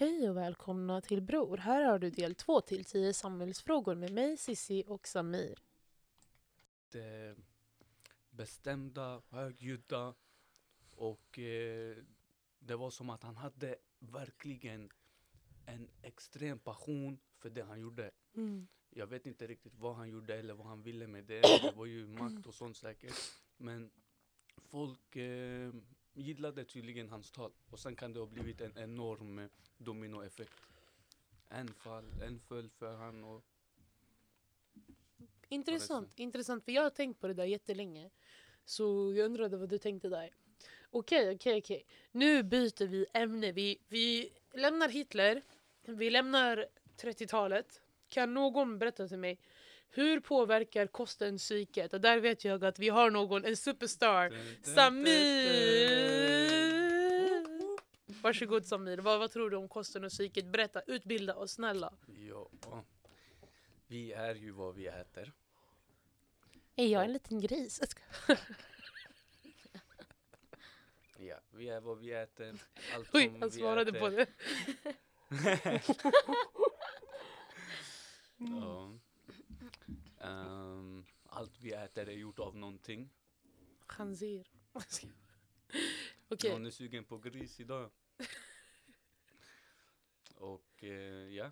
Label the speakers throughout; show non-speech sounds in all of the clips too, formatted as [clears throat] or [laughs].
Speaker 1: Hej och välkomna till Bror. Här har du del två till 10 samhällsfrågor med mig, Sissi och Samir.
Speaker 2: eh, bestämda, högljudda och eh, det var som att han hade verkligen en extrem passion för det han gjorde.
Speaker 1: Mm.
Speaker 2: Jag vet inte riktigt vad han gjorde eller vad han ville med det. Det var ju makt och sånt säkert. Men folk eh, gillade tydligen hans tal. Och sen kan det ha blivit en enorm eh, dominoeffekt. En fall, en föll för han och
Speaker 1: Intressant, intressant. För jag har tänkt på det där jättelänge. Så jag undrade vad du tänkte där. Okej, okej, okej. Nu byter vi ämne. Vi, vi lämnar Hitler. Vi lämnar 30-talet. Kan någon berätta till mig hur påverkar kosten psyket? Och där vet jag att vi har någon, en superstar. Samir! Varsågod Samir, vad, vad tror du om kosten och psyket? Berätta, utbilda oss snälla.
Speaker 2: Ja, vi är ju vad vi äter.
Speaker 1: Är jag en liten gris? [laughs]
Speaker 2: Ja, vi är vad vi äter. Allt
Speaker 1: Oj,
Speaker 2: som
Speaker 1: han
Speaker 2: vi
Speaker 1: svarade
Speaker 2: äter.
Speaker 1: på det. [laughs]
Speaker 2: Ja. Ehm, allt vi äter är gjort av någonting.
Speaker 1: Khanzir. [laughs] Okej,
Speaker 2: Någon är sugen på gris idag. [laughs] Och eh, ja,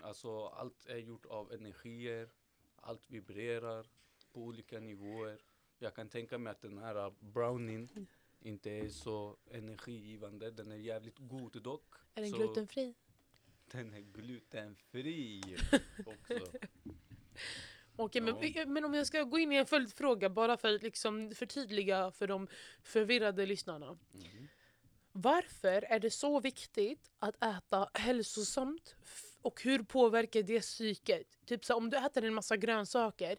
Speaker 2: alltså allt är gjort av energier. Allt vibrerar på olika nivåer. Jag kan tänka mig att den här brownien inte är så energigivande. Den är jävligt god dock.
Speaker 1: är den
Speaker 2: Så
Speaker 1: glutenfri?
Speaker 2: Den är glutenfri [laughs] också.
Speaker 1: Okej, men,
Speaker 2: Ja.
Speaker 1: men om jag ska gå in i en följdfråga bara för att liksom förtydliga för de förvirrade lyssnarna.
Speaker 2: Mhm.
Speaker 1: Varför är det så viktigt att äta hälsosamt och hur påverkar det psyket? Typ så om du äter en massa grönsaker,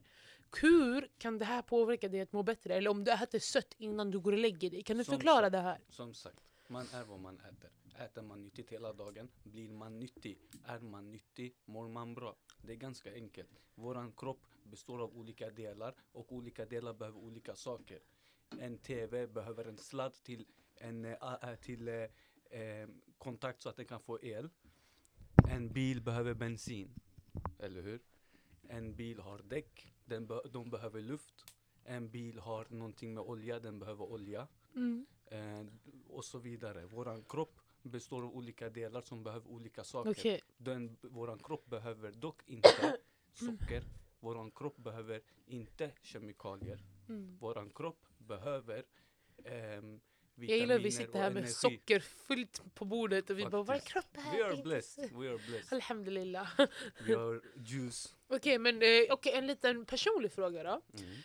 Speaker 1: hur kan det här påverka dig att må bättre? Eller om du äter sött innan du går och lägger dig, kan du
Speaker 2: Som
Speaker 1: förklara
Speaker 2: sagt.
Speaker 1: det här?
Speaker 2: Som sagt, man är vad man äter. Äter man nyttigt hela dagen blir man nyttig. Är man nyttig mår man bra. Det är ganska enkelt. Våran kropp består av olika delar och olika delar behöver olika saker. En TV behöver en sladd till, en, eh, a- ä, till eh, kontakt så att den kan få el. En bil behöver bensin. Eller hur? En bil har däck. Den be- de behöver luft. En bil har någonting med olja. Den behöver olja
Speaker 1: Mm.
Speaker 2: eh, och så vidare. Våran kropp består av olika delar som behöver olika saker.
Speaker 1: Okej,
Speaker 2: Den, våran kropp behöver dock inte [coughs] socker. Våran kropp behöver inte kemikalier.
Speaker 1: mm.
Speaker 2: Våran kropp behöver ehm,
Speaker 1: jag gillar att vi sitter här med
Speaker 2: energi.
Speaker 1: socker fullt på bordet och vi bara vår
Speaker 2: Faktiskt.
Speaker 1: kropp är
Speaker 2: We are blessed.
Speaker 1: så-"
Speaker 2: We are blessed.
Speaker 1: Alhamdulillah. [laughs]
Speaker 2: We are juice.
Speaker 1: Okej, men eh, okej, en liten personlig fråga då.
Speaker 2: Mm.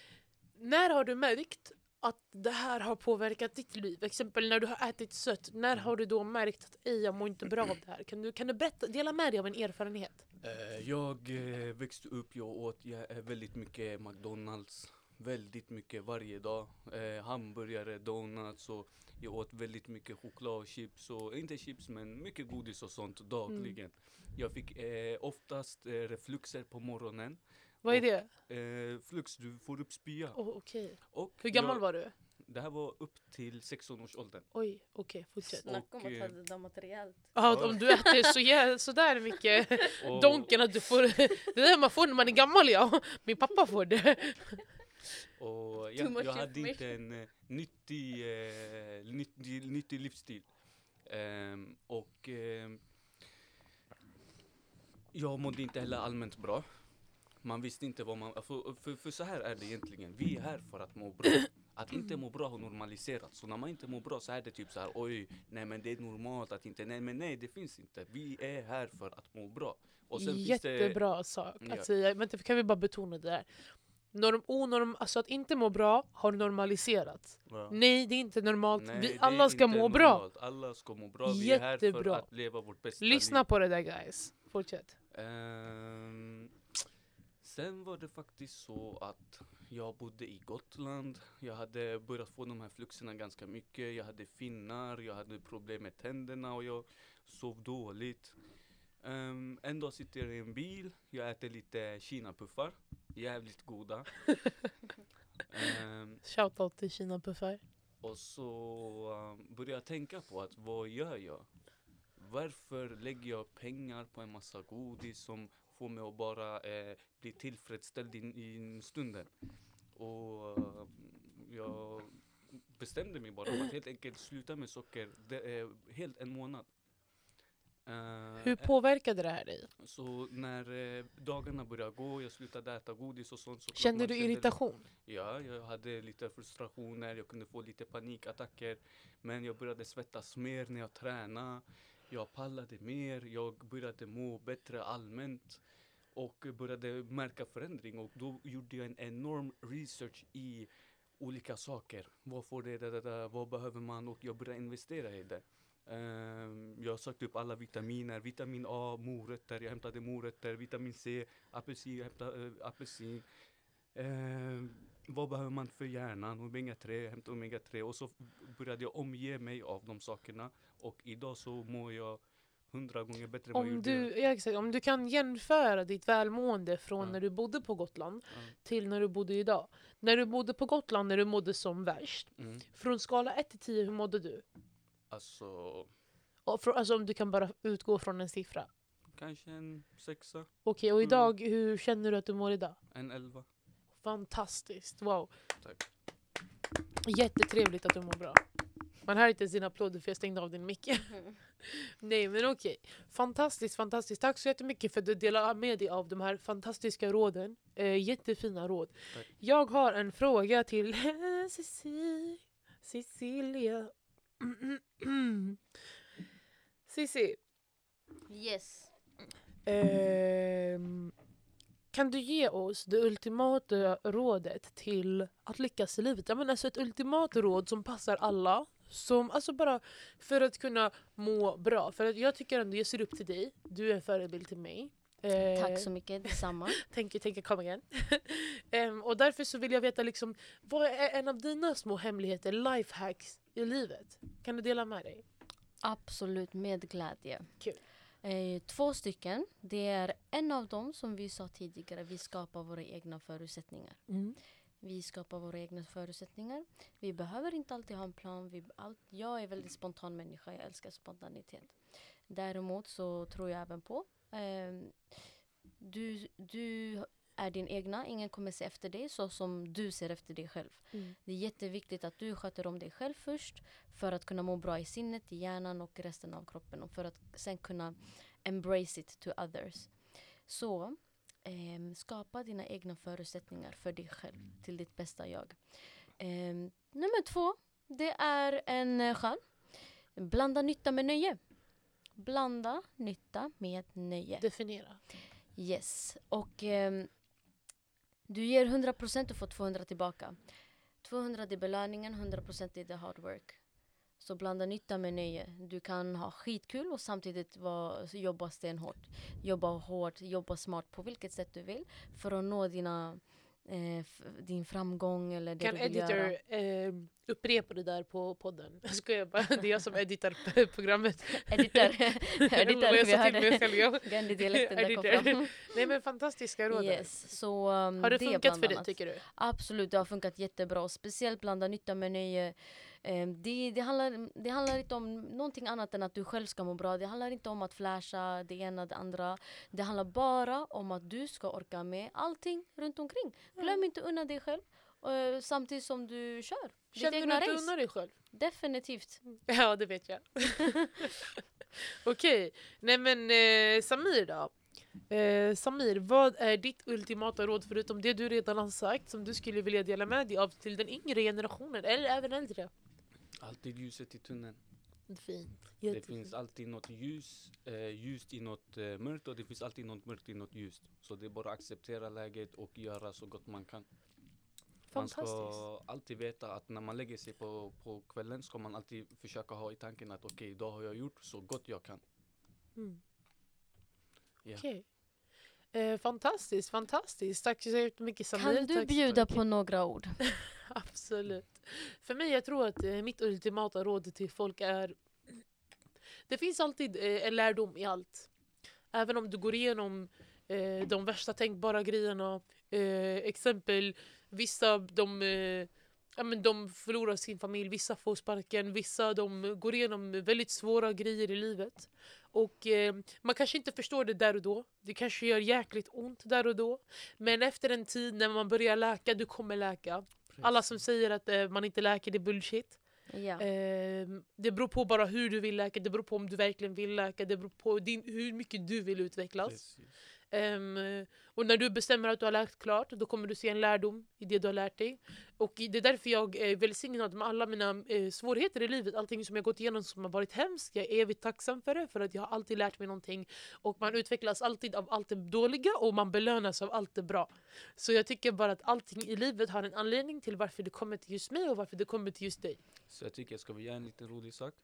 Speaker 1: När har du märkt att det här har påverkat ditt liv? Exempel när du har ätit sött, när
Speaker 2: Mm.
Speaker 1: har du då märkt att "Ej, jag mår inte bra av det här? Kan du, kan du berätta, dela med dig av en erfarenhet?
Speaker 2: Eh, jag eh, växte upp, jag åt väldigt mycket McDonalds. Väldigt mycket varje dag. Eh, hamburgare, donuts och jag åt väldigt mycket choklad och chips. Och, inte chips men mycket godis och sånt dagligen. Jag fick eh, oftast eh, refluxer på morgonen.
Speaker 1: Vad är
Speaker 2: Och-
Speaker 1: det?
Speaker 2: Eh, flux, du får upp spya.
Speaker 1: Oh.
Speaker 2: Och
Speaker 1: Hur gammal
Speaker 2: jag,
Speaker 1: var du?
Speaker 2: Det här var upp till 16-årsåldern.
Speaker 1: Oj, okej, fortsätt.
Speaker 3: Snacka om
Speaker 2: Och,
Speaker 3: att
Speaker 2: eh,
Speaker 3: ha det dammat rejält.
Speaker 1: Ja, om du äter så, jä- så där mycket [laughs]
Speaker 2: Och-
Speaker 1: donken att du får... Det där man får när man är gammal ja. Min pappa får det. [laughs]
Speaker 2: Och
Speaker 3: Too
Speaker 2: ja,
Speaker 3: much
Speaker 2: jag hade inte en eh, nyttig, eh, nyttig, nyttig livsstil. Ehm, och ehm, jag mådde inte heller allmänt bra. Man visste inte vad man... För, för, för så här är det egentligen. Vi är här för att må bra. Att inte må bra har normaliserats. Så när man inte mår bra så är det typ så här, oj, nej men det är normalt att inte, nej men nej det finns inte. Vi är här för att må bra. Och sen finns det,
Speaker 1: Jättebra sak
Speaker 2: Ja.
Speaker 1: att säga. Vänta, kan vi bara betona det där? Norm, onorm, alltså att inte må bra har normaliserats.
Speaker 2: Ja.
Speaker 1: Nej, det är inte normalt.
Speaker 2: Nej,
Speaker 1: vi, alla ska må bra.
Speaker 2: normalt. Alla ska må bra. Vi är här för
Speaker 1: Jättebra.
Speaker 2: att leva vårt bästa
Speaker 1: Lyssna
Speaker 2: liv.
Speaker 1: på det där guys. Fortsätt.
Speaker 2: Ehm, sen var det faktiskt så att jag bodde i Gotland. Jag hade börjat få de här fluxerna ganska mycket. Jag hade finnar, jag hade problem med tänderna och jag sov dåligt. Ehm, en dag sitter jag i en bil, jag äter lite kinapuffar. Jävligt goda. [laughs] Ehm,
Speaker 1: Shoutout till Kina Puffar.
Speaker 2: och så um, började jag tänka på att vad gör jag? Varför lägger jag pengar på en massa godis som får mig att bara eh, bli tillfredsställd i, i stunden? Och eh, jag bestämde mig bara för att helt enkelt sluta med socker. Det är helt en månad. Eh,
Speaker 1: Hur påverkade det här dig?
Speaker 2: så när eh, dagarna började gå, jag slutade äta godis och sånt. Så
Speaker 1: Kände du irritation?
Speaker 2: Ja, jag hade lite frustrationer, jag kunde få lite panikattacker. Men jag började svettas mer när jag tränade. Jag pallade mer, jag började må bättre allmänt. Och började märka förändring och då gjorde jag en enorm research i olika saker. Vad får det, det, det, det, vad behöver man och jag började investera i det. Ehm, jag sökte upp alla vitaminer, vitamin A, morötter, jag hämtade morötter, vitamin C, apelsin, jag hämtade äh, apelsin. Ehm, vad behöver man för hjärnan? Omega 3, jag hämtade omega 3 och så började jag omge mig av de sakerna och idag så mår jag hundra gånger bättre än vad jag
Speaker 1: Om
Speaker 2: gjorde.
Speaker 1: du, ja, exakt, om du kan jämföra ditt välmående från
Speaker 2: Ja.
Speaker 1: när du bodde på Gotland
Speaker 2: Ja.
Speaker 1: till när du bodde idag. När du bodde på Gotland, när du mådde som värst.
Speaker 2: Mm.
Speaker 1: Från skala 1 till 10, hur mådde du?
Speaker 2: Alltså,
Speaker 1: Och för, alltså om du kan bara utgå från en siffra.
Speaker 2: kanske en sexa,
Speaker 1: Okej, och
Speaker 2: Mm.
Speaker 1: idag, hur känner du att du mår idag?
Speaker 2: en elva.
Speaker 1: Fantastiskt, wow.
Speaker 2: Tack.
Speaker 1: Jättetrevligt att du mår bra. Man hör inte ens dina applåder för jag stängde av din mick. [laughs] Nej men okej. Fantastiskt, fantastiskt. Tack så jättemycket för att du delar med dig av de här fantastiska råden. Eh, jättefina råd.
Speaker 2: Tack.
Speaker 1: Jag har en fråga till [laughs] Cecilia. [clears throat] Cici,
Speaker 3: Yes.
Speaker 1: ehm, kan du ge oss det ultimata rådet till att lyckas i livet? Jag menar, alltså ett ultimat råd som passar alla. Som, alltså bara för att kunna må bra. För att jag tycker ändå, jag ser upp till dig. Du är en förebild till mig. Eh,
Speaker 3: Tack så mycket, detsamma. [laughs]
Speaker 1: Tänker, tänker kom igen. [laughs] Ehm, och därför så vill jag veta liksom, vad är en av dina små hemligheter, lifehacks i livet? Kan du dela med dig?
Speaker 3: Absolut, med glädje.
Speaker 1: Kul.
Speaker 3: Eh, två stycken. Det är en av dem som vi sa tidigare, vi skapar våra egna förutsättningar. Vi skapar våra egna förutsättningar. Vi behöver inte alltid ha en plan. Vi, allt, jag är väldigt spontan människa, jag älskar spontanitet. Däremot så tror jag även på ehm, du, du är din egna, ingen kommer se efter dig så som du ser efter dig själv.
Speaker 1: Mm.
Speaker 3: Det är jätteviktigt att du sköter om dig själv först för att kunna må bra i sinnet, i hjärnan och resten av kroppen och för att sen kunna embrace it to others. Så ehm, skapa dina egna förutsättningar för dig själv, till ditt bästa jag. Ehm, nummer två, det är en eh, skön. Blanda nytta med nöje. Blanda nytta med nöje.
Speaker 1: Definiera.
Speaker 3: Yes. Och ehm, du ger 100% och får 200 tillbaka. 200 är belöningen, 100% är the hard work. Så blanda nytta med nöje. Du kan ha skitkul och samtidigt vara, jobba stenhårt. Jobba hårt, jobba smart på vilket sätt du vill för att nå dina, eh, din framgång eller det
Speaker 1: Kan
Speaker 3: du vill göra.
Speaker 1: editor eh, upprepa det där på podden? [laughs] Jag skojar bara, det är jag som [laughs] editar programmet.
Speaker 3: Editor. [laughs] Editor,
Speaker 1: jag
Speaker 3: vi.
Speaker 1: Ja.
Speaker 3: Gandhi-dialekten där kom fram.
Speaker 1: Nej men fantastiska råd.
Speaker 3: Yes, så um,
Speaker 1: Har det funkat för dig tycker du?
Speaker 3: Absolut, det har funkat jättebra. Speciellt blanda nytta med nöje. Eh, Det, det, handlar, det handlar inte om någonting annat än att du själv ska må bra. Det handlar inte om att flasha det ena det andra. Det handlar bara om att du ska orka med allting runt omkring. Glöm inte unna dig själv. eh, samtidigt som du kör
Speaker 1: Känner du att du unnar dig själv?
Speaker 3: Definitivt. [laughs]
Speaker 1: Ja det vet jag. [laughs] Okej, nej men eh, Samir då? Eh, Samir, vad är ditt ultimata råd förutom det du redan har sagt som du skulle vilja dela med dig av till den yngre generationen eller även äldre?
Speaker 2: Alltid ljuset i tunneln.
Speaker 1: Fint.
Speaker 2: Det finns alltid något ljus, eh, ljust i något eh, mörkt och det finns alltid något mörkt i något ljust. Så det är bara att acceptera läget och göra så gott man kan. Man
Speaker 1: Fantastiskt.
Speaker 2: ska alltid veta att när man lägger sig på, på kvällen ska man alltid försöka ha i tanken att okej, idag har jag gjort så gott jag kan.
Speaker 1: Mm.
Speaker 2: Ja.
Speaker 1: Okej. Eh, fantastiskt, fantastiskt. Tack så jättemycket Samir.
Speaker 3: Kan du bjuda på några ord? [laughs]
Speaker 1: Absolut. För mig, jag tror att eh, mitt ultimata råd till folk är... Det finns alltid eh, en lärdom i allt. Även om du går igenom eh, de värsta tänkbara grejerna. Eh, exempel, vissa de... Ja, men de förlorar sin familj, vissa får sparken, vissa de går igenom väldigt svåra grejer i livet. Och eh, man kanske inte förstår det där och då. Det kanske gör jäkligt ont där och då. Men efter en tid när man börjar läka, du kommer läka. Alla som säger att eh, man inte läker, det är bullshit.
Speaker 3: Ja.
Speaker 1: Eh, det beror på bara hur du vill läka, det beror på om du verkligen vill läka, det beror på din, hur mycket du vill utvecklas.
Speaker 2: Precis.
Speaker 1: Um, och när du bestämmer att du har lärt klart, då kommer du se en lärdom i det du har lärt dig. Och det är därför jag är välsignad med alla mina eh, svårigheter i livet. Allting som jag gått igenom som har varit hemskt. Jag är evigt tacksam för det, för att jag har alltid lärt mig någonting. Och man utvecklas alltid av allt det dåliga och man belönas av allt det bra. Så jag tycker bara att allting i livet har en anledning till varför det kommer till just mig och varför det kommer till just dig.
Speaker 2: Så jag tycker, jag ska vi göra en liten rolig sak?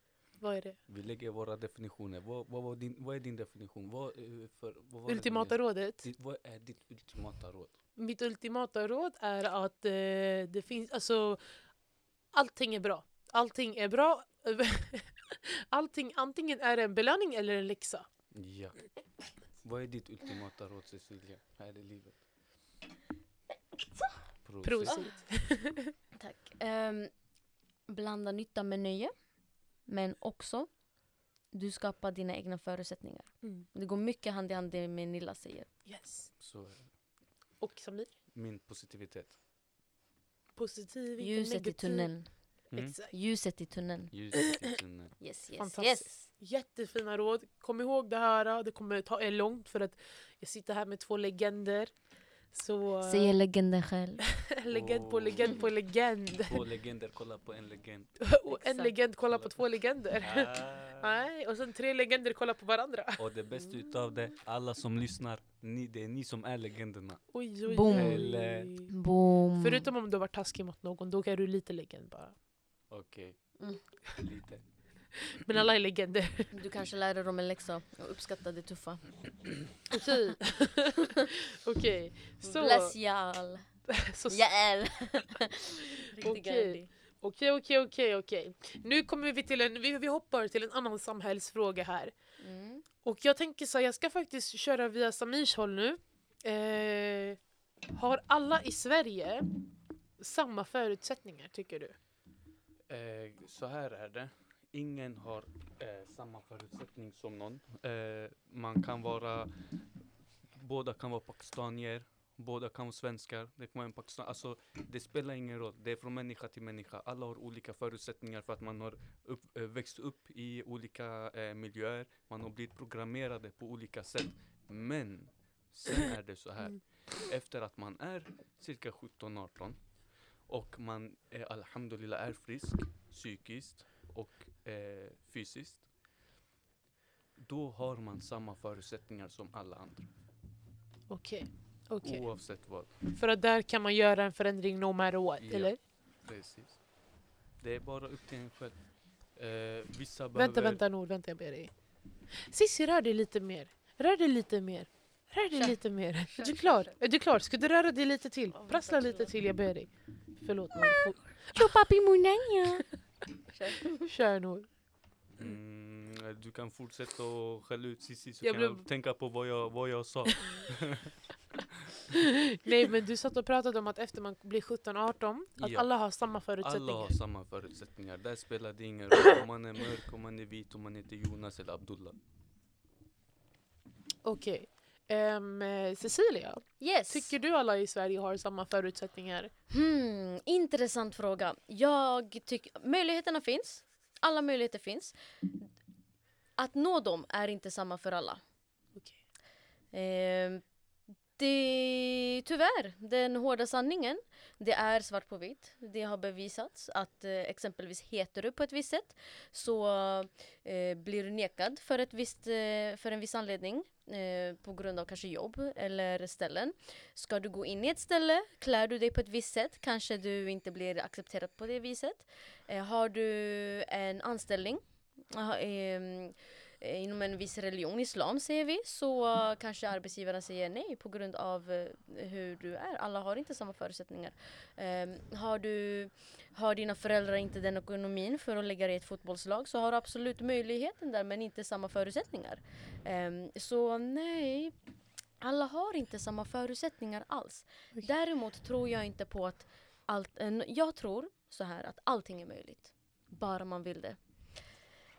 Speaker 1: Vad är det?
Speaker 2: Vi lägger våra definitioner. Vad, vad, var din, vad är din definition? Vad, eh, för, vad
Speaker 1: Ultimata rådet?
Speaker 2: Ditt- Vad är ditt ultimata råd?
Speaker 1: Mitt ultimata råd är att eh, det finns, alltså allting är bra. Allting är bra. [laughs] allting, antingen är det en belöning eller en läxa.
Speaker 2: Ja. Vad är ditt ultimata råd Cecilia, här i livet? Prosit.
Speaker 1: Prosit. [laughs]
Speaker 3: Tack. Ehm, blanda nytta med nöje. Men också, du skapar dina egna förutsättningar.
Speaker 1: Mm.
Speaker 3: Det går mycket hand i hand det med Nilla säger.
Speaker 1: Yes.
Speaker 2: Så är det.
Speaker 1: Och Samir?
Speaker 2: Min positivitet.
Speaker 1: Positiv, inte
Speaker 3: Ljuset i
Speaker 1: negativ.
Speaker 3: tunneln.
Speaker 2: Mm.
Speaker 1: Exakt.
Speaker 3: Ljuset i tunneln.
Speaker 2: Ljuset i tunneln. [clears throat]
Speaker 3: Yes, yes, yes.
Speaker 1: Jättefina råd. Kom ihåg det här. Det kommer ta er långt för att jag sitter här med två legender. Så...
Speaker 3: Säger legenden själv.
Speaker 1: legend på legend på [laughs] legend.
Speaker 2: Två legender kollar på en legend. [laughs]
Speaker 1: och en
Speaker 3: Exakt.
Speaker 1: legend kollar på två legender.
Speaker 2: Ah. [laughs]
Speaker 1: Nej, och sen tre legender kollar på varandra.
Speaker 2: Och det bästa utav det, alla som lyssnar, ni, det är ni som är legenderna.
Speaker 1: Oj, oj,
Speaker 3: Boom.
Speaker 2: Eller-.
Speaker 3: Boom.
Speaker 1: Förutom om du har varit taskig mot någon, då är du lite legend bara.
Speaker 2: Okej,
Speaker 3: Mm.
Speaker 2: lite. [laughs]
Speaker 1: Men alla är legender.
Speaker 3: Du kanske lärde dem en läxa och uppskattade det tuffa.
Speaker 1: Okej. [laughs] Okej. Så,
Speaker 3: Bless y'all. [laughs]
Speaker 1: så,
Speaker 3: Jäl.
Speaker 1: Okej. okej, okej, okej, okej. Nu kommer vi till en, vi, vi hoppar till en annan samhällsfråga här.
Speaker 3: Mm.
Speaker 1: Och jag tänker så här, jag ska faktiskt köra via Samirs håll nu. Eh, har alla i Sverige samma förutsättningar tycker du?
Speaker 2: Eh, så här är det. Ingen har eh, samma förutsättning som någon. Eh, man kan vara, båda kan vara pakistanier, båda kan vara svenskar. Det kan vara en pakistan, alltså det spelar ingen roll. Det är från människa till människa. Alla har olika förutsättningar för att man har upp, eh, växt upp i olika eh, miljöer. Man har blivit programmerade på olika sätt. Men sen är det så här. Efter att man är cirka 17-18 och man är alhamdulillah är frisk psykiskt och eh, fysiskt. Då har man samma förutsättningar som alla andra.
Speaker 1: Okej. okej.
Speaker 2: Oavsett vad.
Speaker 1: För att där kan man göra en förändring no matter what,
Speaker 2: Ja.
Speaker 1: eller?
Speaker 2: Precis. Det är bara upp till en själv. Eh, vissa
Speaker 1: Vänta,
Speaker 2: behöver...
Speaker 1: vänta Nord, vänta jag ber dig. Cissi, rör dig lite mer. Rör dig lite mer. Rör dig
Speaker 3: Kör.
Speaker 1: lite mer. Är
Speaker 3: Kör,
Speaker 1: du
Speaker 3: kör,
Speaker 1: klar?
Speaker 3: kör.
Speaker 1: Är du klar? Ska du röra dig lite till? Prassla lite till, jag ber dig. Förlåt Nord.
Speaker 3: Papi munaya. Kör.
Speaker 1: Kör.
Speaker 2: Mm, du kan fortsätta och skälla ut Cissi så
Speaker 1: Jag
Speaker 2: kan
Speaker 1: blev-
Speaker 2: jag tänka på vad jag, vad jag sa. [laughs]
Speaker 1: Nej men du satt och pratade om att efter man blir 17-18 att
Speaker 2: Ja.
Speaker 1: alla har samma
Speaker 2: Alla
Speaker 1: förutsättningar.
Speaker 2: har samma förutsättningar. Där spelar det ingen roll om man är mörk, om man är vit, om man heter Jonas eller Abdullah.
Speaker 1: Okej. Ehm, eh, Cecilia,
Speaker 3: Yes.
Speaker 1: tycker du alla i Sverige har samma förutsättningar?
Speaker 3: Hmm, intressant fråga. Jag tycker möjligheterna finns. Alla möjligheter finns. Att nå dem är inte samma för alla.
Speaker 1: Okej.
Speaker 3: Ehm, det, tyvärr, den hårda sanningen, det är svart på vitt. Det har bevisats att eh, exempelvis heter du på ett visst sätt så eh, blir du nekad för, ett visst, eh, för en viss anledning eh, på grund av kanske jobb eller ställen. Ska du gå in i ett ställe, klär du dig på ett visst sätt, kanske du inte blir accepterad på det viset. Eh, har du en anställning aha, eh, inom en viss religion, islam säger vi, så eh, kanske arbetsgivaren säger nej på grund av eh, hur du är. Alla har inte samma förutsättningar. Ehm, har, du, har dina föräldrar inte den ekonomin för att lägga dig i ett fotbollslag så har du absolut möjligheten där men inte samma förutsättningar. Ehm, så nej, alla har inte samma förutsättningar alls. Däremot tror jag inte på att allt, eh, jag tror så här att allting är möjligt. Bara man vill det.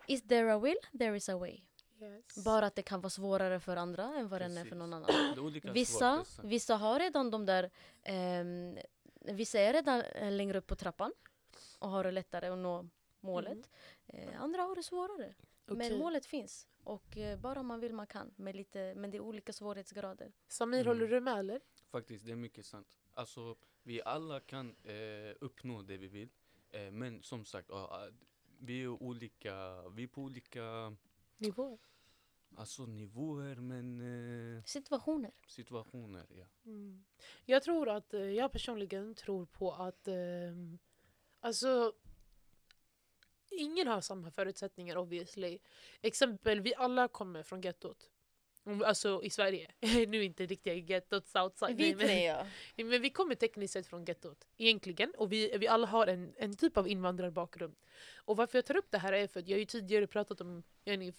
Speaker 3: Is there a will, there is a way.
Speaker 1: Yes.
Speaker 3: Bara att det kan vara svårare för andra än vad den är för någon [clears throat] annan. Vissa, vissa har redan de där, ehm, vissa är redan eh, längre upp på trappan och har det lättare att nå målet. Eh, andra har det svårare. Men
Speaker 1: Okej.
Speaker 3: målet finns. Och eh, bara man vill man kan. Med lite, men det är olika svårighetsgrader.
Speaker 1: Samir,
Speaker 2: Mm.
Speaker 1: håller du med eller?
Speaker 2: Faktiskt, det är mycket sant. Alltså, vi alla kan eh, uppnå det vi vill. Eh, men som sagt, vi är olika, vi är på olika
Speaker 1: Nivåer.
Speaker 2: alltså, nivåer men eh,
Speaker 3: Situationer.
Speaker 2: situationer. Ja.
Speaker 1: Mm. Jag tror att, eh, jag personligen tror på att, ehm, alltså ingen har samma förutsättningar obviously. Exempel, vi alla kommer från gettot. Om- Alltså i Sverige. [laughs] nu inte riktiga gettot, Southside. nej, men-
Speaker 3: ja. [laughs]
Speaker 1: Men vi kommer tekniskt sett från gettot, egentligen. Och vi, vi alla har en, en typ av invandrarbakgrund. Och varför jag tar upp det här är för att jag har ju tidigare pratat om yani,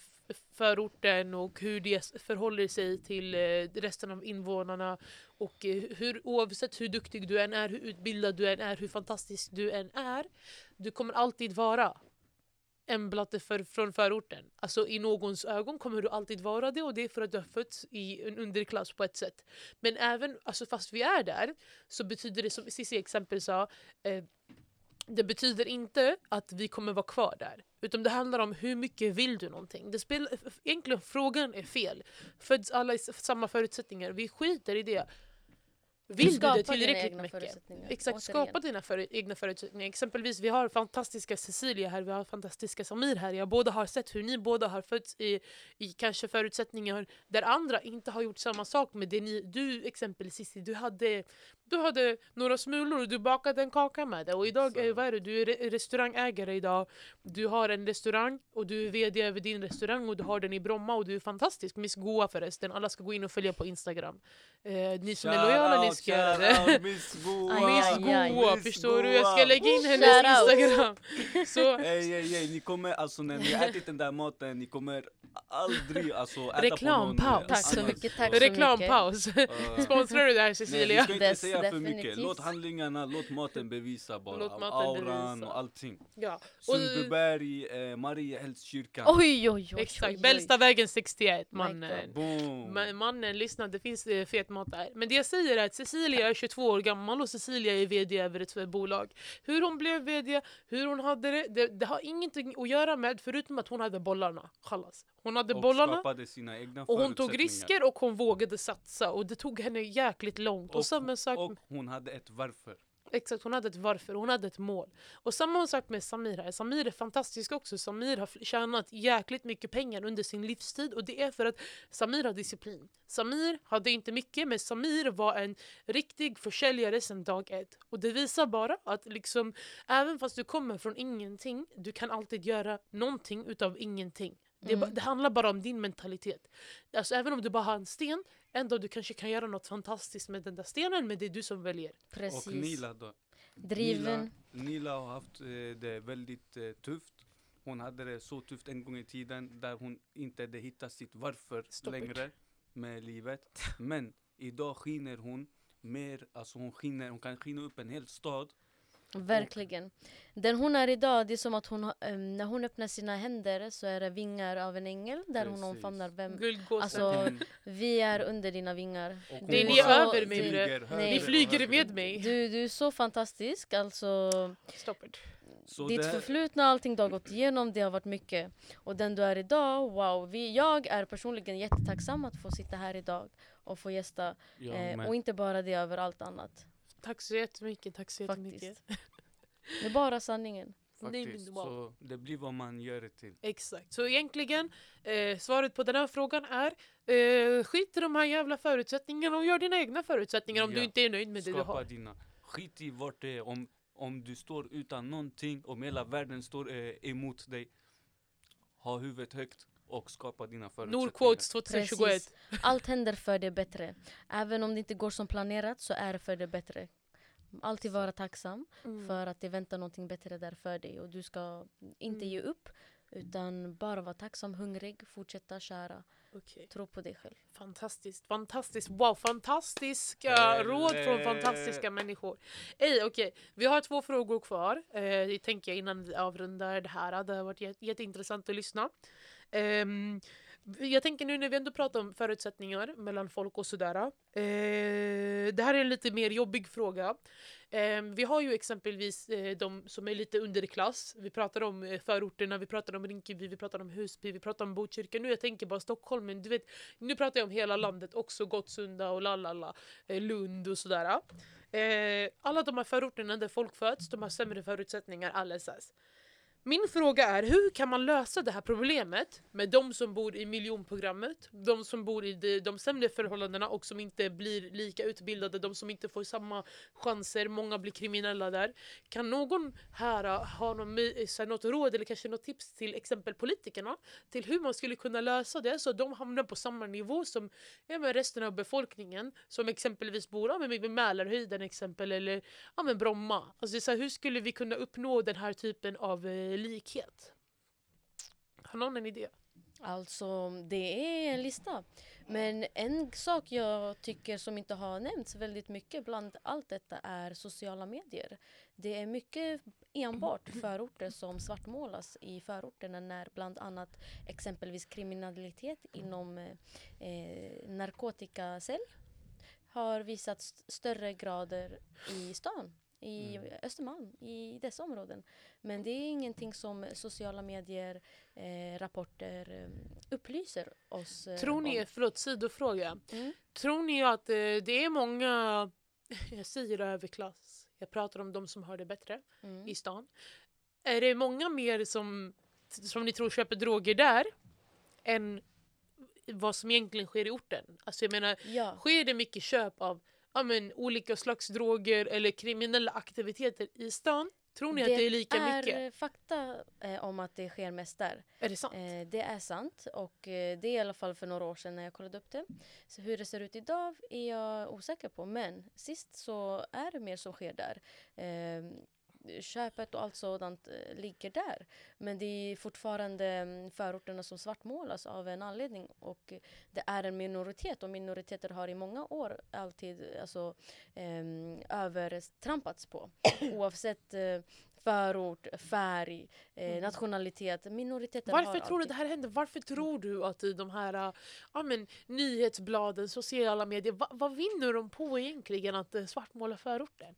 Speaker 1: förorten och hur det förhåller sig till eh, resten av invånarna. Och eh, hur, oavsett hur duktig du än är, hur utbildad du än är, hur fantastisk du än är. Du kommer alltid vara en blatte för, från förorten. Alltså i någons ögon kommer du alltid vara det och det är för att du har fötts i en underklass på ett sätt. Men även alltså fast vi är där så betyder det som Cissi exempel sa eh, det betyder inte att vi kommer vara kvar där. Utan det handlar om hur mycket vill du någonting. Det spelar, egentligen frågan är fel. Föds alla i samma förutsättningar? Vi skiter i det. Vill du det tillräckligt mycket? Exakt,
Speaker 3: återigen.
Speaker 1: skapa dina för, egna förutsättningar. Exempelvis, vi har fantastiska Cecilia här, vi har fantastiska Samir här. Jag båda har sett hur ni båda har fötts i, i kanske förutsättningar där andra inte har gjort samma sak med det ni... Du exempelvis Cissi, du hade, du hade några smulor och du bakade en kaka med det. Och idag,
Speaker 2: Så.
Speaker 1: eh, vad är det, du är re- restaurangägare idag. Du har en restaurang och du är VD över din restaurang och du har den i Bromma och du är fantastisk. Miss Goa förresten, alla ska gå in och följa på Instagram. Eh, ni som är lojala, ni ska göra det.
Speaker 2: Miss Goa! [laughs]
Speaker 1: Miss. Goa, förstår du? Jag ska lägga in
Speaker 3: Shout
Speaker 1: hennes. Instagram. [laughs] Så
Speaker 2: Ey, ey, ey, ni kommer alltså när ni har ätit den där maten, ni kommer aldrig alltså äta
Speaker 1: Reklampaus.
Speaker 2: eh,
Speaker 3: Tack så mycket, tack så mycket.
Speaker 1: reklampaus.
Speaker 2: Eh,
Speaker 1: Sponsrar du det här
Speaker 2: Nej, vi
Speaker 1: Cecilia?
Speaker 2: ska inte
Speaker 3: Dess-
Speaker 2: säga för mycket. Låt handlingarna, låt maten bevisa bara.
Speaker 1: Låt maten
Speaker 2: auran
Speaker 1: bevisa.
Speaker 2: och allting.
Speaker 1: Ja.
Speaker 2: Sundbyberg, eh, Mariehällskyrkan.
Speaker 3: Oj, oj, oj.
Speaker 1: exakt. Bällstavägen 61
Speaker 3: My
Speaker 1: mannen.
Speaker 2: Boom!
Speaker 1: Ma- Mannen, lyssna, det finns eh, fet mat där. Men det jag säger är att Cecilia är 22 år gammal och Cecilia är VD över ett eh, bolag. Hur hon blev VD, hur hon hade det, det, det har ingenting att göra med förutom att hon hade bollarna. Chalas. Hon hade
Speaker 2: och
Speaker 1: bollarna och hon tog risker och hon vågade satsa och det tog henne jäkligt långt. Och,
Speaker 2: Och-
Speaker 1: samma sak
Speaker 2: Och hon hade ett varför.
Speaker 1: Exakt, hon hade ett varför, hon hade ett mål. Och samma sak med Samir här. Samir är fantastisk också. Samir har tjänat jäkligt mycket pengar under sin livstid och det är för att Samir har disciplin. Samir hade inte mycket men Samir var en riktig försäljare sedan dag ett. Och det visar bara att liksom, även fast du kommer från ingenting, du kan alltid göra någonting utav ingenting. Det, ba-
Speaker 3: Mm.
Speaker 1: det handlar bara om din mentalitet. Alltså, även om du bara har en sten, ändå du kanske kan göra något fantastiskt med den där stenen men det är du som väljer.
Speaker 3: Precis.
Speaker 2: Och Nila då?
Speaker 3: Driven.
Speaker 2: Nila, Nila har haft eh, det väldigt eh, tufft. Hon hade det så tufft en gång i tiden där hon inte hade hittat sitt varför
Speaker 1: Stop it.
Speaker 2: längre med livet. Men idag skiner hon mer, alltså hon skiner, hon kan skina upp en hel stad.
Speaker 3: Verkligen. Den hon är idag, det är som att hon em, när hon öppnar sina händer så är det vingar av en ängel där hon
Speaker 2: Precis.
Speaker 3: omfamnar vem.
Speaker 1: Guldgåsen.
Speaker 3: Alltså,
Speaker 2: Hon-
Speaker 3: Vi är under dina vingar.
Speaker 2: och hon
Speaker 1: Det är ni
Speaker 3: så-
Speaker 1: över mig,
Speaker 2: högre
Speaker 3: Ni
Speaker 1: flyger med mig.
Speaker 3: Du, du är så fantastisk. Alltså,
Speaker 1: Stop it.
Speaker 2: Så
Speaker 3: ditt
Speaker 2: det här-
Speaker 3: förflutna, allting du har gått igenom, det har varit mycket. Och den du är idag, wow. Vi, jag är personligen jättetacksam att få sitta här idag och få gästa.
Speaker 2: Ja,
Speaker 3: Eh, och inte bara det över allt annat.
Speaker 1: Tack så jättemycket. Tack så jättemycket.
Speaker 3: Faktiskt. [laughs] Det är bara sanningen.
Speaker 2: Faktiskt, så det blir vad man gör det till.
Speaker 1: Exakt. Så egentligen, eh, svaret på den här frågan är eh, skit i de här jävla förutsättningarna och gör dina egna förutsättningar om
Speaker 2: Ja.
Speaker 1: du inte är nöjd med det du
Speaker 2: Skapa
Speaker 1: har.
Speaker 2: dina. Skit i vart det är. Om, om du står utan någonting, om hela världen står eh, emot dig. Ha huvudet högt och skapa dina förutsättningar.
Speaker 1: Nordquotes 2021.
Speaker 3: Precis. Allt händer för det bättre. Även om det inte går som planerat så är det för det bättre. Alltid vara tacksam
Speaker 1: Mm.
Speaker 3: för att det väntar någonting bättre där för dig. Och du ska inte
Speaker 1: Mm.
Speaker 3: ge upp utan bara vara tacksam, hungrig, fortsätta köra.
Speaker 1: Okej.
Speaker 3: Tro på dig själv.
Speaker 1: Fantastiskt, fantastiskt. Wow, fantastiska råd från fantastiska människor. Ey, okej, vi har två frågor kvar. Eh, det tänker jag innan vi avrundar det här. Det har varit jät- jätteintressant att lyssna. Um, jag tänker nu när vi ändå pratar om förutsättningar mellan folk och sådär. Eh, det här är en lite mer jobbig fråga. Eh, vi har ju exempelvis eh, de som är lite underklass. Vi pratar om eh, förorterna, vi pratar om Rinkeby, vi pratar om Husby, vi pratar om Botkyrka. Nu jag tänker bara Stockholm, men du vet, nu pratar jag om hela landet, också Gottsunda och lalala, eh, Lund och sådär. Eh, alla de här förorterna där folk föds, de har sämre förutsättningar alldeles. Min fråga är, hur kan man lösa det här problemet med de som bor i miljonprogrammet, de som bor i de, de sämre förhållandena och som inte blir lika utbildade, de som inte får samma chanser, många blir kriminella där. Kan någon här ha någon, något råd eller kanske något tips till exempel politikerna till hur man skulle kunna lösa det så att de hamnar på samma nivå som ja, resten av befolkningen som exempelvis bor ja, med vid Mälarhöjden exempel eller ja, Bromma. Alltså, så här, hur skulle vi kunna uppnå den här typen av eh, Eh, likhet? Har någon en idé?
Speaker 3: Alltså, det är en lista. Men en sak jag tycker som inte har nämnts väldigt mycket bland allt detta är sociala medier. Det är mycket enbart förorter som svartmålas i förorterna när bland annat exempelvis kriminalitet inom eh, eh narkotikacell har visat st- större grader i stan, i
Speaker 2: Mm.
Speaker 3: Östermalm, i dessa områden. Men det är ingenting som sociala medier, eh, rapporter eh, upplyser oss eh,
Speaker 1: Tror ni,
Speaker 3: om.
Speaker 1: förlåt sidofråga,
Speaker 3: Mm.
Speaker 1: tror ni att eh, det är många, [laughs] jag säger överklass, jag pratar om de som har det bättre
Speaker 3: Mm.
Speaker 1: i stan. Är det många mer som, som ni tror köper droger där än vad som egentligen sker i orten? Alltså jag menar,
Speaker 3: Ja.
Speaker 1: sker det mycket köp av ja, men, olika slags droger eller kriminella aktiviteter i stan? Tror ni att det är lika
Speaker 3: är
Speaker 1: mycket?
Speaker 3: eh, fakta eh, om att det sker mest där.
Speaker 1: Är det sant?
Speaker 3: Eh, det är sant och eh, det är i alla fall för några år sedan när jag kollade upp det. Så hur det ser ut idag är jag osäker på men sist så är det mer som sker där. Eh, köpet och allt sådant eh, ligger där. Men det är fortfarande mm, förorterna som svartmålas av en anledning och eh, det är en minoritet och minoriteter har i många år alltid alltså, ehm, övertrampats på. [coughs] Oavsett eh, förort, färg, eh,
Speaker 1: Mm.
Speaker 3: nationalitet. Minoriteter
Speaker 1: Varför
Speaker 3: har
Speaker 1: tror du
Speaker 3: alltid...
Speaker 1: det här händer? Varför tror du att i de här ja, men, nyhetsbladen, sociala medier, va, vad vinner de på egentligen att uh, svartmåla förorten?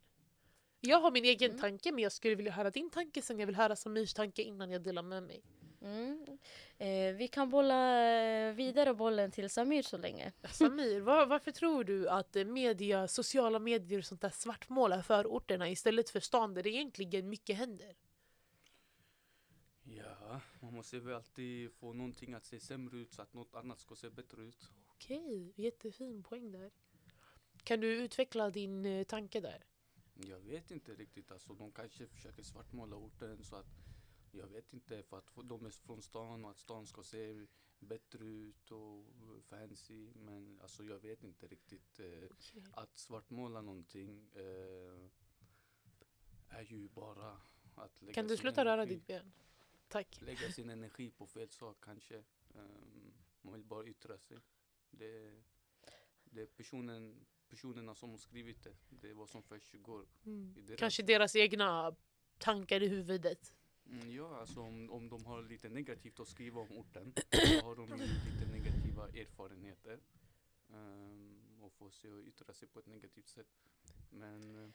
Speaker 1: Jag har min egen
Speaker 3: Mm.
Speaker 1: tanke men jag skulle vilja höra din tanke sen jag vill höra Samirs tanke innan jag delar med mig.
Speaker 3: Mm. Eh, vi kan bolla eh, vidare bollen till Samir så länge.
Speaker 1: Samir, var, varför tror du att eh, media, sociala medier och sånt där svartmålar förorterna istället för stan där det egentligen mycket händer?
Speaker 2: Ja, man måste väl alltid få någonting att se sämre ut så att något annat ska se bättre ut.
Speaker 1: Okej, jättefin poäng där. Kan du utveckla din eh, tanke där?
Speaker 2: Jag vet inte riktigt, alltså de kanske försöker svartmåla orten så att jag vet inte för att de är från stan och att stan ska se bättre ut och fancy men alltså jag vet inte riktigt. Eh, att svartmåla någonting eh, är ju bara att lägga
Speaker 1: Kan du sluta röra ditt ben? Tack.
Speaker 2: Lägga sin energi på fel sak kanske. Ehm, man vill bara yttra sig. Det, det är personen, personerna som har skrivit det. Det är vad som försiggår. i deras-
Speaker 1: Kanske deras egna tankar i huvudet.
Speaker 2: Mm, ja, alltså om, om de har lite negativt att skriva om orten [clears throat] så har de lite negativa erfarenheter. ehm, och får sig att yttra sig på ett negativt sätt. Men eh,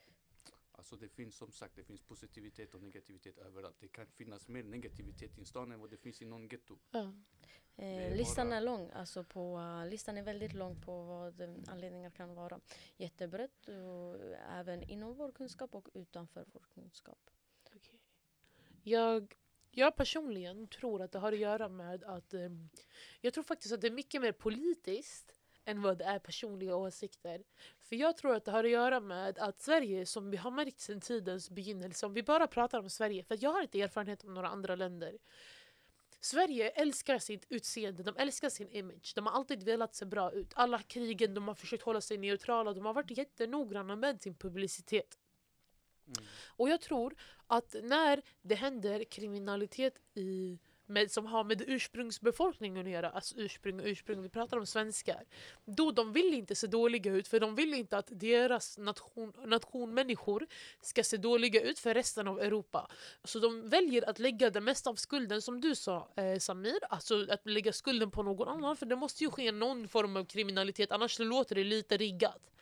Speaker 2: alltså det finns som sagt det finns positivitet och negativitet överallt. Det kan finnas mer negativitet i en stad än vad det finns i någon getto.
Speaker 1: Ja.
Speaker 2: är
Speaker 3: Eh, listan
Speaker 2: bara-
Speaker 3: är lång, alltså på, eh, listan är väldigt lång på vad eh, anledningar kan vara. Jättebrett, och även inom vår kunskap och utanför vår kunskap.
Speaker 1: Okej. Jag, jag personligen tror att det har att göra med att ehm, jag tror faktiskt att det är mycket mer politiskt än vad det är personliga åsikter. För jag tror att det har att göra med att Sverige, som vi har märkt sedan tidens begynnelse, om vi bara pratar om Sverige, för jag har inte erfarenhet om några andra länder. Sverige älskar sitt utseende, de älskar sin image. De har alltid velat se bra ut. Alla krigen, de har försökt hålla sig neutrala, de har varit jättenoggranna med sin publicitet.
Speaker 2: Mm.
Speaker 1: Och jag tror att när det händer kriminalitet i med, som har med ursprungsbefolkningen att göra, alltså ursprung och ursprung, vi pratar om svenskar. Då de vill inte se dåliga ut för de vill inte att deras nation, nationmänniskor ska se dåliga ut för resten av Europa. Så de väljer att lägga det mesta av skulden, som du sa eh, Samir, alltså att lägga skulden på någon annan för det måste ju ske någon form av kriminalitet annars låter det lite riggat.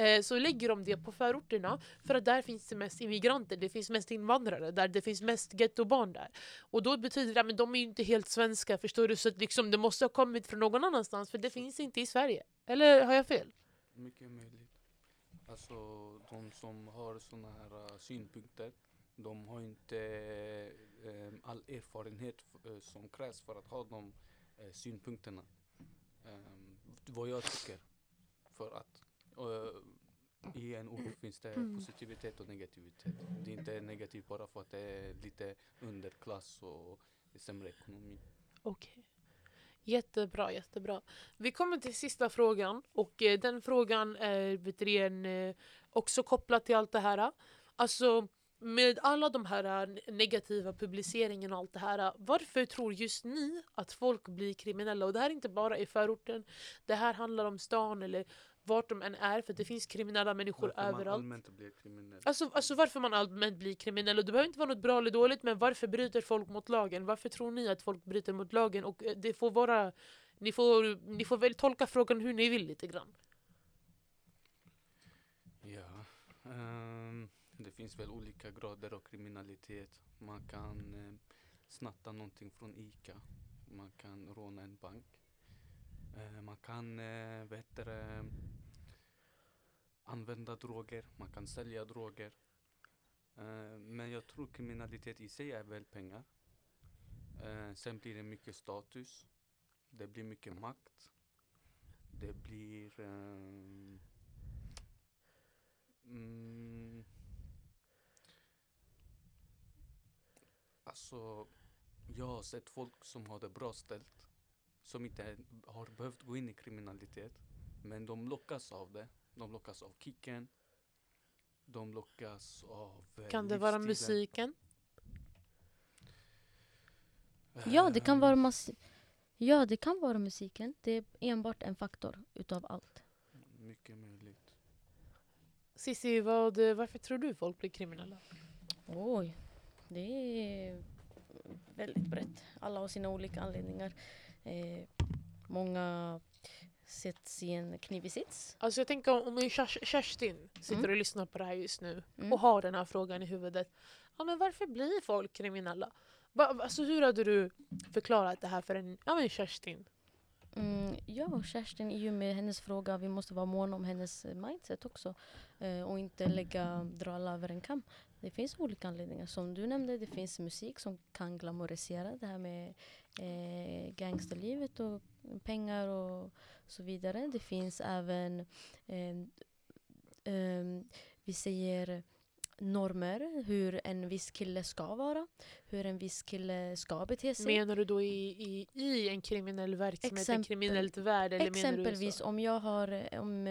Speaker 1: Eh, så lägger de det på förorterna för att där finns det mest immigranter, det finns mest invandrare, där det finns mest gettobarn där. Och då betyder det att de är ju inte helt svenska, förstår du? Så att liksom, det måste ha kommit från någon annanstans för det finns inte i Sverige. Eller har jag fel?
Speaker 2: Mycket möjligt. Alltså de som har sådana här uh, synpunkter, de har inte eh, all erfarenhet eh, som krävs för att ha de eh, synpunkterna. Ehm, vad jag tycker. För att i en ort finns det
Speaker 1: Mm.
Speaker 2: positivitet och negativitet. Det är inte negativt bara för att det är lite underklass och sämre ekonomi.
Speaker 1: Okej. Jättebra, jättebra. Vi kommer till sista frågan och eh, den frågan är vet du, en, eh, också kopplad till allt det här. Alltså med alla de här eh, negativa publiceringarna och allt det här. Varför tror just ni att folk blir kriminella? Och det här är inte bara i förorten. Det här handlar om stan eller vart de än är för det finns kriminella människor
Speaker 2: Varför man
Speaker 1: överallt.
Speaker 2: allmänt blir kriminell.
Speaker 1: Alltså, alltså varför man allmänt blir kriminell. Och det behöver inte vara något bra eller dåligt men varför bryter folk mot lagen? Varför tror ni att folk bryter mot lagen? Och eh, det får vara... Ni får, ni får väl tolka frågan hur ni vill lite grann.
Speaker 2: Ja, ehm, det finns väl olika grader av kriminalitet. Man kan eh, snatta någonting från ICA. Man kan råna en bank. Eh, man kan eh, vad heter det, använda droger. Man kan sälja droger. Uh, men jag tror kriminalitet i sig är väl pengar. Uh, sen blir det mycket status. Det blir mycket makt. Det blir ehm, Mm. Alltså, jag har sett folk som har det bra ställt. Som inte har behövt gå in i kriminalitet. Men de lockas av det. De lockas av kicken. De lockas av eh,
Speaker 1: Kan det vara
Speaker 2: livsstilen.
Speaker 1: musiken?
Speaker 3: Ja, det kan vara mass- Ja, det kan vara musiken. Det är enbart en faktor utav allt.
Speaker 2: Mycket möjligt.
Speaker 1: Cissi, vad, varför tror du folk blir kriminella?
Speaker 3: Oj, det är väldigt brett. Alla har sina olika anledningar. Eh, många sätts i en knivig sits.
Speaker 1: Alltså jag tänker om- Kerstin sitter
Speaker 3: Mm.
Speaker 1: och lyssnar på det här just nu
Speaker 3: Mm.
Speaker 1: och har den här frågan i huvudet. Ja, men varför blir folk kriminella? Alltså, hur hade du förklarat det här för en ja, men Kerstin?
Speaker 3: Mm, ja, Kerstin, i och med hennes fråga, vi måste vara måna om hennes mindset också. Eh, och inte lägga, dra alla över en kam. Det finns olika anledningar. Som du nämnde, det finns musik som kan glamorisera det här med eh, gangsterlivet och pengar och så vidare. Det finns även, eh, eh, vi säger normer, hur en viss kille ska vara, hur en viss kille ska bete sig.
Speaker 1: Menar du då i, i, i en kriminell verksamhet, en
Speaker 3: Exempel-
Speaker 1: kriminellt värld? Eller
Speaker 3: Exempelvis om jag har, om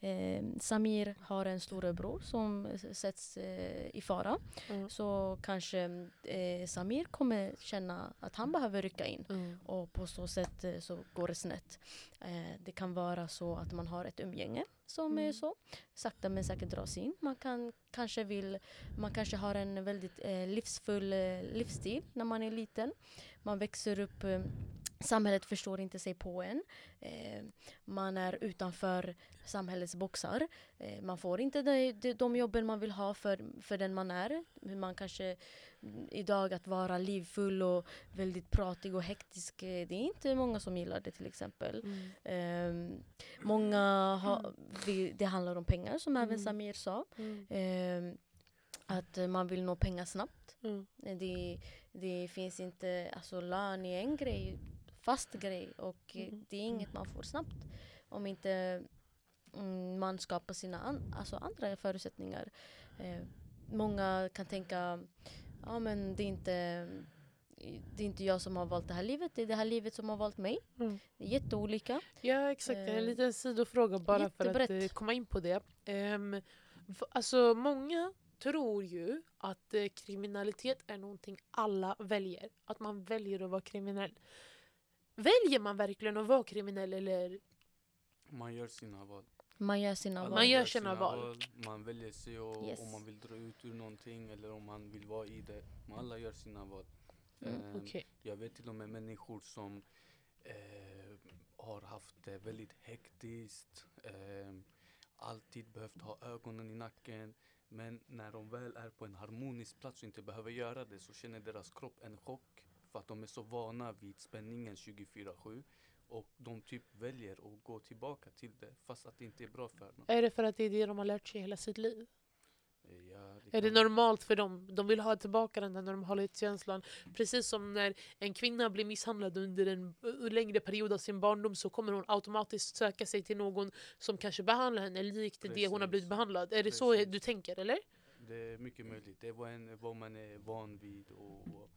Speaker 3: eh, Samir har en storebror som sätts eh, i fara
Speaker 1: Mm.
Speaker 3: så kanske eh, Samir kommer känna att han behöver rycka in
Speaker 1: Mm.
Speaker 3: och på så sätt eh, så går det snett. Eh, det kan vara så att man har ett umgänge som
Speaker 1: Mm.
Speaker 3: är så sakta men säkert dras in. Man, kan, kanske, vill, man kanske har en väldigt eh, livsfull livsstil när man är liten. Man växer upp eh, Samhället förstår inte sig på en. Eh, man är utanför samhällets boxar. Eh, man får inte de, de, de jobben man vill ha för, för den man är. Man kanske mm, idag att vara livfull och väldigt pratig och hektisk. Det är inte många som gillar det till exempel.
Speaker 1: Mm.
Speaker 3: Ehm, många har, vi, det handlar om pengar som även
Speaker 1: Mm.
Speaker 3: Samir sa.
Speaker 1: Mm.
Speaker 3: Att eh, man vill nå pengar snabbt.
Speaker 1: Mm.
Speaker 3: Eh, Det, det finns inte, alltså lön är en grej, fast grej och eh,
Speaker 1: Mm.
Speaker 3: det är inget man får snabbt. Om inte mm, man skapar sina an, alltså andra förutsättningar. Eh, många kan tänka, ja men det är inte det är inte jag som har valt det här livet, det är det här livet som har valt mig.
Speaker 1: Mm.
Speaker 3: Det är jätteolika.
Speaker 1: Ja exakt, en liten sidofråga bara för att komma in på det. Um, alltså många tror ju att eh, kriminalitet är någonting alla väljer. Att man väljer att vara kriminell. Väljer man verkligen att vara kriminell eller?
Speaker 2: Man gör sina val.
Speaker 3: Man gör sina val.
Speaker 1: Man gör sina val.
Speaker 2: Man väljer sig och,
Speaker 3: Yes.
Speaker 2: om man vill dra ut ur någonting eller om man vill vara i det. Men alla gör sina val.
Speaker 3: Mm,
Speaker 2: Ehm,
Speaker 1: Okej.
Speaker 2: Jag vet till och med människor som eh, har haft det väldigt hektiskt, eh, alltid behövt ha ögonen i nacken. Men när de väl är på en harmonisk plats och inte behöver göra det så känner deras kropp en chock. För att de är så vana vid spänningen 24-7. Och de typ väljer att gå tillbaka till det fast att det inte är bra för dem.
Speaker 1: Är det för att det är det de har lärt sig hela sitt liv? Är det normalt för dem? De vill ha tillbaka den där normalitetskänslan. Precis som när en kvinna blir misshandlad under en längre period av sin barndom så kommer hon automatiskt söka sig till någon som kanske behandlar henne likt det hon har
Speaker 2: Precis.
Speaker 1: blivit behandlad. Är det så
Speaker 2: Precis.
Speaker 1: du tänker eller?
Speaker 2: Det är mycket möjligt. Det är vad, en, vad man är van vid. Och,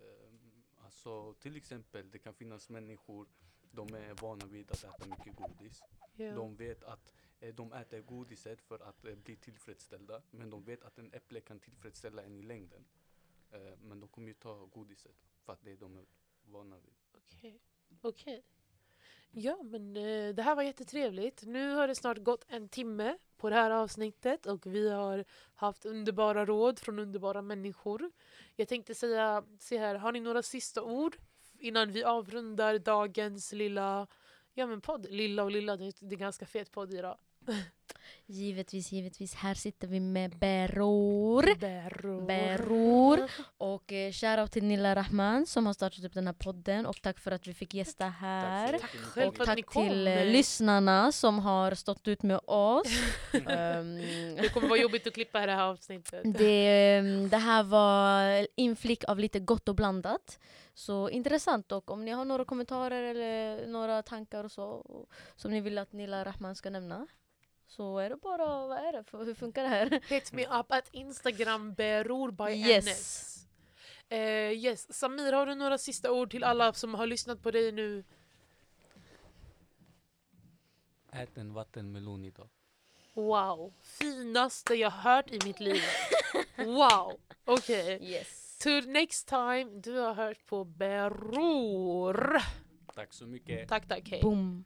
Speaker 2: ehm, alltså, till exempel, det kan finnas människor de är vana vid att äta mycket godis.
Speaker 1: Ja.
Speaker 2: De vet att Eh, de äter godiset för att eh, bli tillfredsställda. Men de vet att en äpple kan tillfredsställa en i längden. Eh, men de kommer ju ta godiset för att det är de är vana vid.
Speaker 1: Okej. Okej. Ja men det här var jättetrevligt. Nu har det snart gått en timme på det här avsnittet och vi har haft underbara råd från underbara människor. Jag tänkte säga, se här, har ni några sista ord innan vi avrundar dagens lilla Ja men podd, lilla och lilla, det är, en ganska fet podd idag.
Speaker 3: Givetvis, givetvis. Här sitter vi med Beror.
Speaker 1: Beror.
Speaker 3: Beror. Och eh, shoutout till Nilla Rahman som har startat upp den här podden. Och tack för att vi fick gästa här.
Speaker 2: Tack
Speaker 1: själv
Speaker 3: Och
Speaker 1: för att ni
Speaker 3: tack till eh, lyssnarna som har stått ut med oss. [laughs] Ehm,
Speaker 1: Det kommer vara jobbigt att klippa det här avsnittet.
Speaker 3: det, ehm, det här var inflick av lite gott och blandat. Så intressant och om ni har några kommentarer eller några tankar och så som ni vill att Nilla Rahman ska nämna så är det bara, vad är det? För, hur funkar det här? [laughs]
Speaker 1: Hit me up at Instagram beror by
Speaker 3: Yes.
Speaker 1: NS. Eh, yes. Samir, har du några sista ord till alla som har lyssnat på dig nu?
Speaker 2: Ät en vattenmelon idag.
Speaker 1: Wow, finaste jag hört i mitt liv. Wow, okej.
Speaker 3: Yes.
Speaker 1: Till next time, du har hört på Beror.
Speaker 2: Tack så mycket.
Speaker 1: Tack, tack, hej.
Speaker 3: Boom.